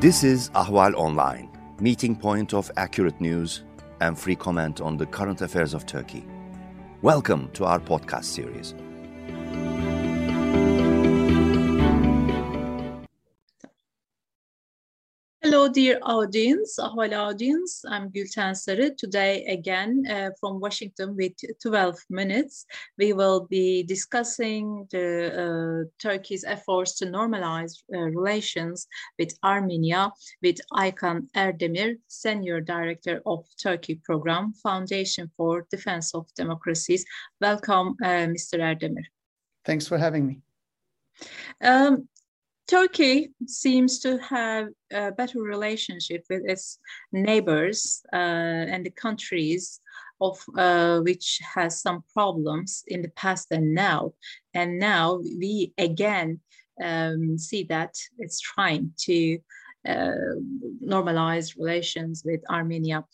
This is Ahval Online, meeting point of accurate news and free comment on the current affairs of Turkey. Welcome to our podcast series. Dear audience, Ahval audience. I'm Gülten Sarı. Today, again, uh, from Washington with 12 minutes, we will be discussing the uh, Turkey's efforts to normalize uh, relations with Armenia with Aykan Erdemir, Senior Director of Turkey Program, Foundation for Defense of Democracies. Welcome, uh, Mr. Erdemir. Thanks for having me. Um, Turkey seems to have a better relationship with its neighbors uh, and the countries of uh, which has some problems in the past and now. And now we again um, see that it's trying to uh, normalize relations with Armenia.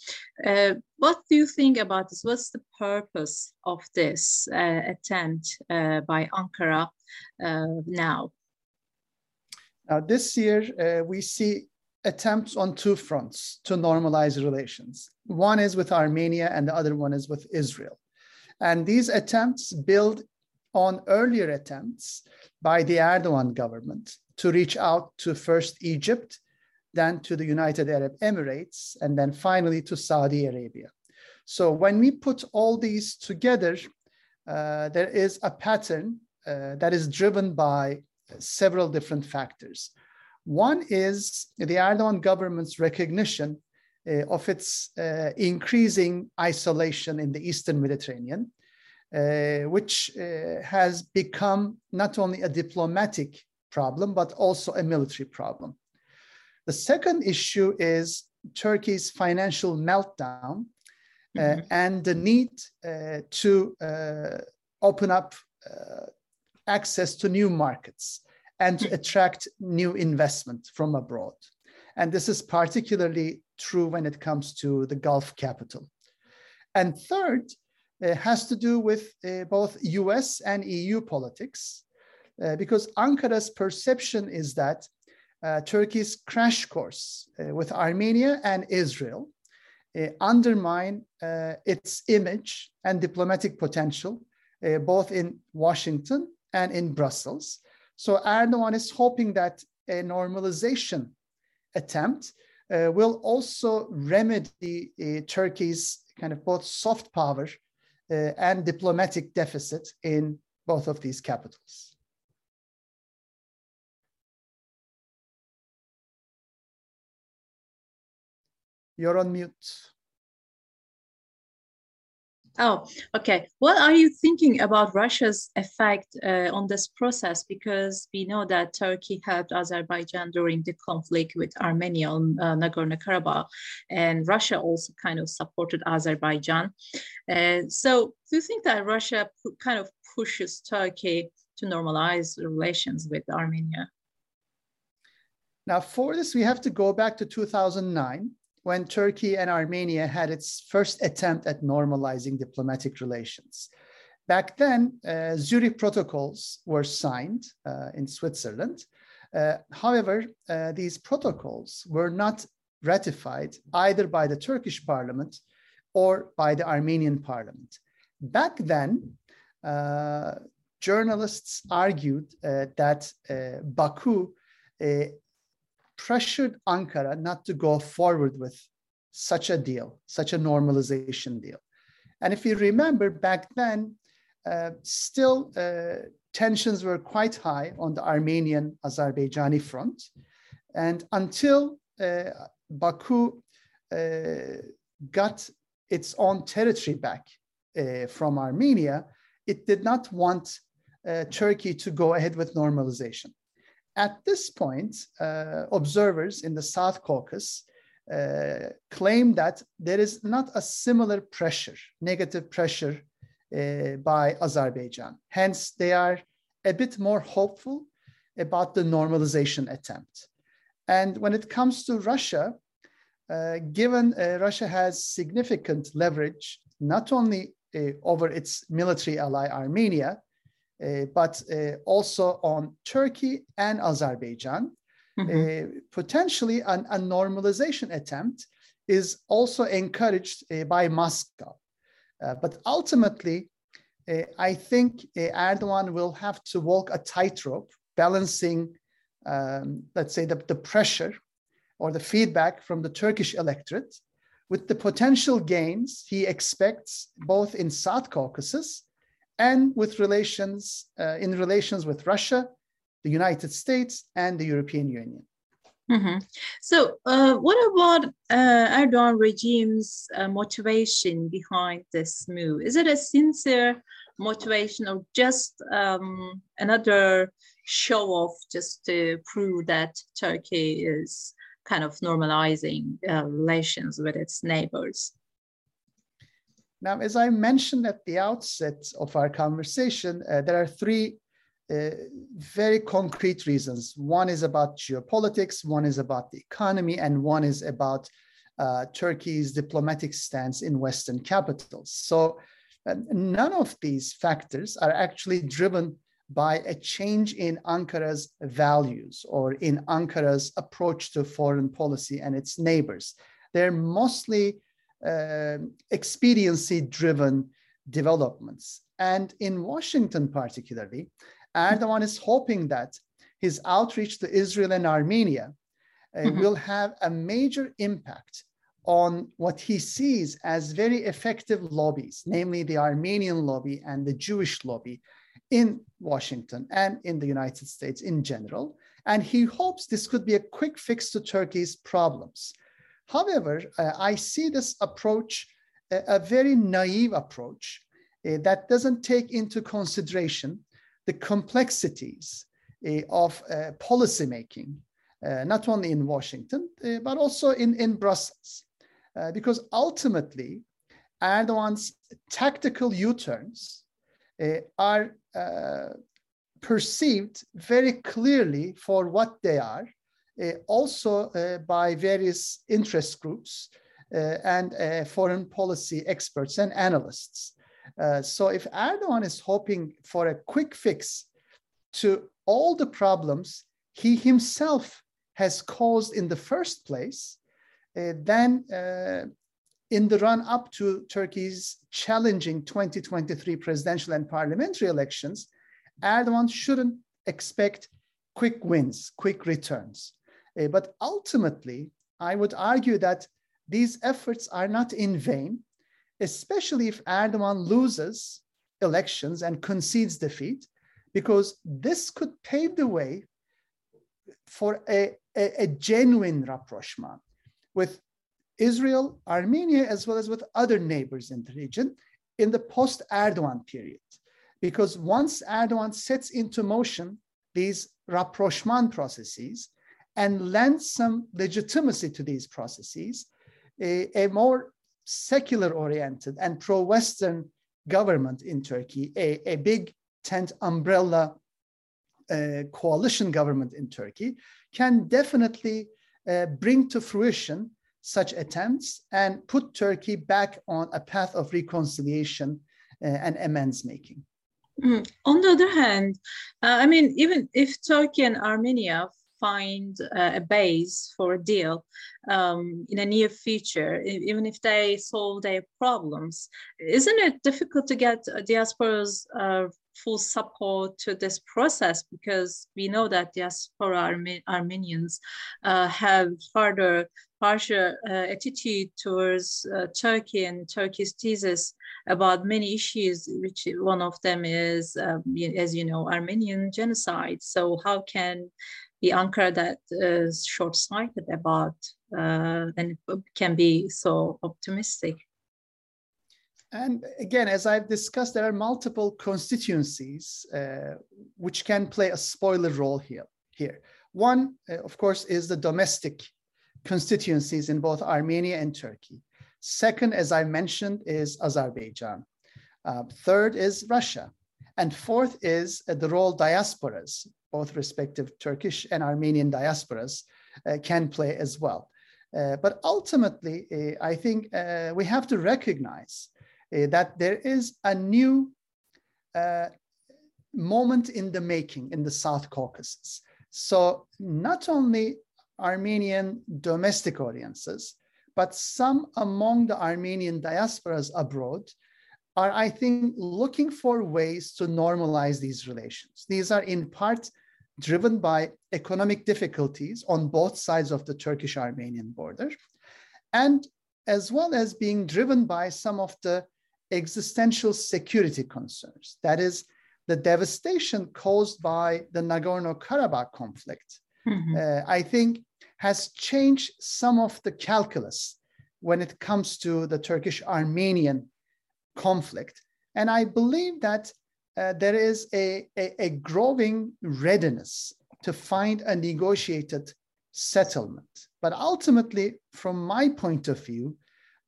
Uh, what do you think about this? What's the purpose of this uh, attempt uh, by Ankara uh, now? Now, this year, uh, we see attempts on two fronts to normalize relations. One is with Armenia, and the other one is with Israel. And these attempts build on earlier attempts by the Erdogan government to reach out to first Egypt, then to the United Arab Emirates, and then finally to Saudi Arabia. So when we put all these together, uh, there is a pattern uh, that is driven by several different factors. One is the Erdogan government's recognition uh, of its uh, increasing isolation in the Eastern Mediterranean, uh, which uh, has become not only a diplomatic problem, but also a military problem. The second issue is Turkey's financial meltdown uh, mm-hmm. and the need uh, to open up access to new markets and to attract new investment from abroad. And this is particularly true when it comes to the Gulf capital. And third, it has to do with uh, both US and EU politics, uh, because Ankara's perception is that uh, Turkey's crash course uh, with Armenia and Israel uh, undermine uh, its image and diplomatic potential, both in Washington and in Brussels. So Erdogan is hoping that a normalization attempt uh, will also remedy uh, Turkey's kind of both soft power uh, and diplomatic deficit in both of these capitals. You're on mute. Oh, okay. What are you thinking about Russia's effect uh, on this process? Because we know that Turkey helped Azerbaijan during the conflict with Armenia on uh, Nagorno-Karabakh, and Russia also kind of supported Azerbaijan. Uh, so, do you think that Russia kind of pushes Turkey to normalize relations with Armenia? Now, for this, we have to go back to 2009 when Turkey and Armenia had its first attempt at normalizing diplomatic relations. Back then, uh, Zurich protocols were signed uh, in Switzerland. Uh, however, uh, these protocols were not ratified either by the Turkish parliament or by the Armenian parliament. Back then, uh, journalists argued uh, that Baku pressured Ankara not to go forward with such a deal, such a normalization deal. And if you remember back then, uh, still uh, tensions were quite high on the Armenian Azerbaijani front. And until uh, Baku uh, got its own territory back uh, from Armenia, it did not want uh, Turkey to go ahead with normalization. At this point, uh, observers in the South Caucasus uh, claim that there is not a similar pressure, negative pressure uh, by Azerbaijan. Hence, they are a bit more hopeful about the normalization attempt. And when it comes to Russia, uh, given uh, Russia has significant leverage, not only uh, over its military ally Armenia, but uh, also on Turkey and Azerbaijan. mm-hmm. potentially an, a normalization attempt is also encouraged by Moscow. but ultimately, I think Erdogan will have to walk a tightrope, balancing, um, let's say, the, the pressure or the feedback from the Turkish electorate with the potential gains he expects both in South Caucasus and with relations uh, in relations with Russia, the United States, and the European Union. Mm-hmm. So, uh, what about uh, Erdogan regime's uh, motivation behind this move? Is it a sincere motivation or just um, another show off just to prove that Turkey is kind of normalizing uh, relations with its neighbors. Now, as I mentioned at the outset of our conversation, uh, there are three uh, very concrete reasons. One is about geopolitics, one is about the economy, and one is about uh, Turkey's diplomatic stance in Western capitals. So, uh, none of these factors are actually driven by a change in Ankara's values or in Ankara's approach to foreign policy and its neighbors. They're mostly uh, expediency driven developments. And in Washington, particularly, Erdogan is hoping that his outreach to Israel and Armenia uh, mm-hmm. will have a major impact on what he sees as very effective lobbies, namely the Armenian lobby and the Jewish lobby, in Washington and in the United States in general. And he hopes this could be a quick fix to Turkey's problems. However, uh, I see this approach a, a very naive approach uh, that doesn't take into consideration the complexities uh, of uh, policymaking, uh, not only in Washington, but also in, in Brussels. because ultimately, Erdogan's tactical U turns are perceived very clearly for what they are, Uh, also uh, by various interest groups uh, and foreign policy experts and analysts. so if Erdogan is hoping for a quick fix to all the problems he himself has caused in the first place, uh, then uh, in the run up to Turkey's challenging 2023 presidential and parliamentary elections, Erdogan shouldn't expect quick wins, quick returns. Uh, but ultimately, I would argue that these efforts are not in vain, especially if Erdogan loses elections and concedes defeat, because this could pave the way for a, a, a genuine rapprochement with Israel, Armenia, as well as with other neighbors in the region in the post Erdogan period. Because once Erdogan sets into motion these rapprochement processes and lend some legitimacy to these processes, a, a more secular oriented and pro Western government in Turkey, a, a big tent umbrella uh, coalition government in Turkey, can definitely uh, bring to fruition such attempts and put Turkey back on a path of reconciliation uh, and amends making. Mm. On the other hand, uh, I mean, even if Turkey and Armenia find uh, a base for a deal um, in a near future, even if they solve their problems, isn't it difficult to get diaspora's uh, full support to this process because we know that diaspora Arme- Armenians uh, have harder harsher uh, attitude towards uh, Turkey and Turkey's thesis about many issues, which one of them is, um, as you know, Armenian genocide. So how can the Ankara that is short-sighted about uh, and can be so optimistic? And again, as I've discussed, there are multiple constituencies uh, which can play a spoiler role here. Here, one, uh, of course, is the domestic constituencies in both Armenia and Turkey. Second, as I mentioned, is Azerbaijan. Uh, third is Russia. And fourth is uh, the role diasporas, both respective Turkish and Armenian diasporas, uh, can play as well. Uh, but ultimately, uh, I think uh, we have to recognize that there is a new moment in the making in the South Caucasus. So not only Armenian domestic audiences, but some among the Armenian diasporas abroad are, I think, looking for ways to normalize these relations. These are in part driven by economic difficulties on both sides of the Turkish Armenian border, and as well as being driven by some of the existential security concerns. That is, the devastation caused by the Nagorno Karabakh conflict, mm-hmm. uh, I think, has changed some of the calculus when it comes to the Turkish Armenian conflict. And I believe that uh, there is a, a, a growing readiness to find a negotiated settlement. But ultimately, from my point of view,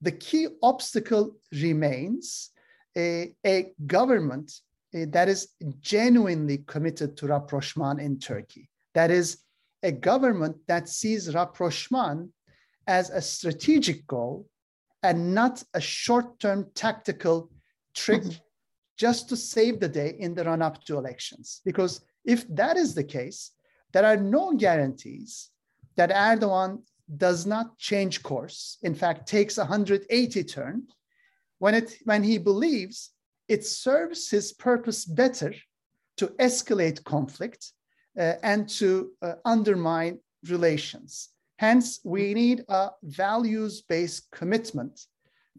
the key obstacle remains a, a government a, that is genuinely committed to rapprochement in Turkey. That is a government that sees rapprochement as a strategic goal and not a short term tactical trick mm-hmm. Just to save the day in the run up to elections. Because if that is the case, there are no guarantees that Erdogan does not change course, in fact, takes a 180 turn when, it, when he believes it serves his purpose better to escalate conflict uh, and to uh, undermine relations. Hence, we need a values based commitment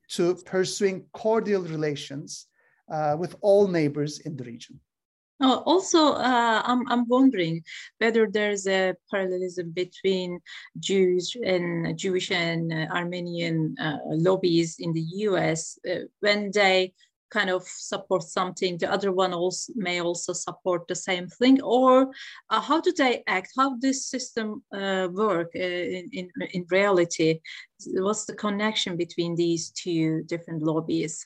to pursuing cordial relations uh, with all neighbors in the region. Oh, also, uh, I'm, I'm wondering whether there's a parallelism between Jews and Jewish and uh, Armenian uh, lobbies in the US uh, when they kind of support something, the other one also may also support the same thing, or uh, how do they act? How does this system uh, work in, in, in reality? What's the connection between these two different lobbies?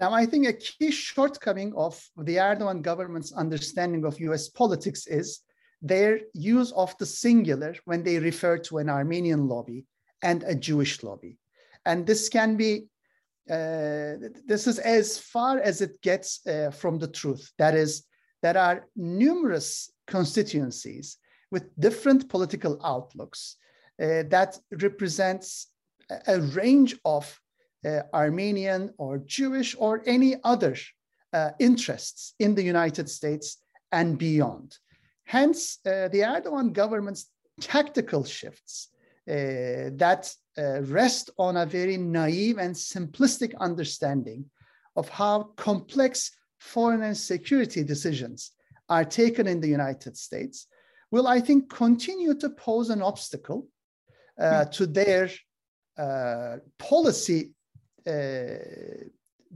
Now, I think a key shortcoming of the Erdogan government's understanding of US politics is their use of the singular when they refer to an Armenian lobby and a Jewish lobby. And this can be, uh, this is as far as it gets uh, from the truth. That is, there are numerous constituencies with different political outlooks uh, that represents a range of uh, Armenian or Jewish or any other uh, interests in the United States and beyond. Hence, uh, the Erdogan government's tactical shifts uh, that uh, rest on a very naive and simplistic understanding of how complex foreign and security decisions are taken in the United States will, I think, continue to pose an obstacle uh, hmm. to their policy uh,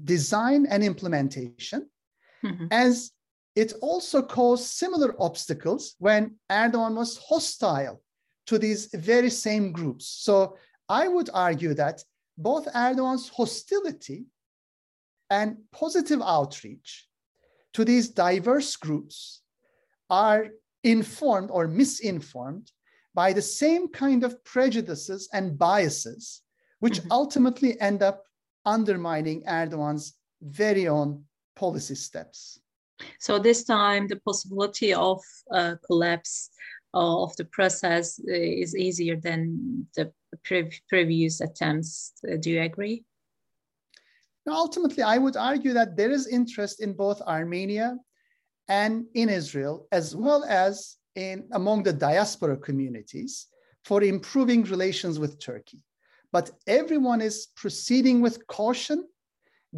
design and implementation, mm-hmm. as it also caused similar obstacles when Erdogan was hostile to these very same groups. So I would argue that both Erdogan's hostility and positive outreach to these diverse groups are informed or misinformed by the same kind of prejudices and biases, which mm-hmm. ultimately end up undermining Erdogan's very own policy steps. So this time, the possibility of uh, collapse of the process uh, is easier than the pre previous attempts. Uh, do you agree? Now, ultimately, I would argue that there is interest in both Armenia and in Israel, as well as in among the diaspora communities, for improving relations with Turkey but everyone is proceeding with caution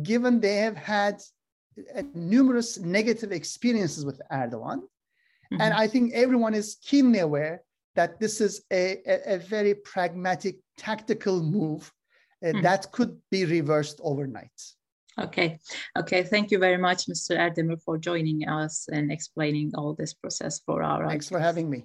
given they have had uh, numerous negative experiences with Erdogan. Mm-hmm. And I think everyone is keenly aware that this is a, a, a very pragmatic, tactical move uh, mm-hmm. that could be reversed overnight. Okay, okay. Thank you very much, Mr. Erdemir, for joining us and explaining all this process for our. Thanks audience. for having me.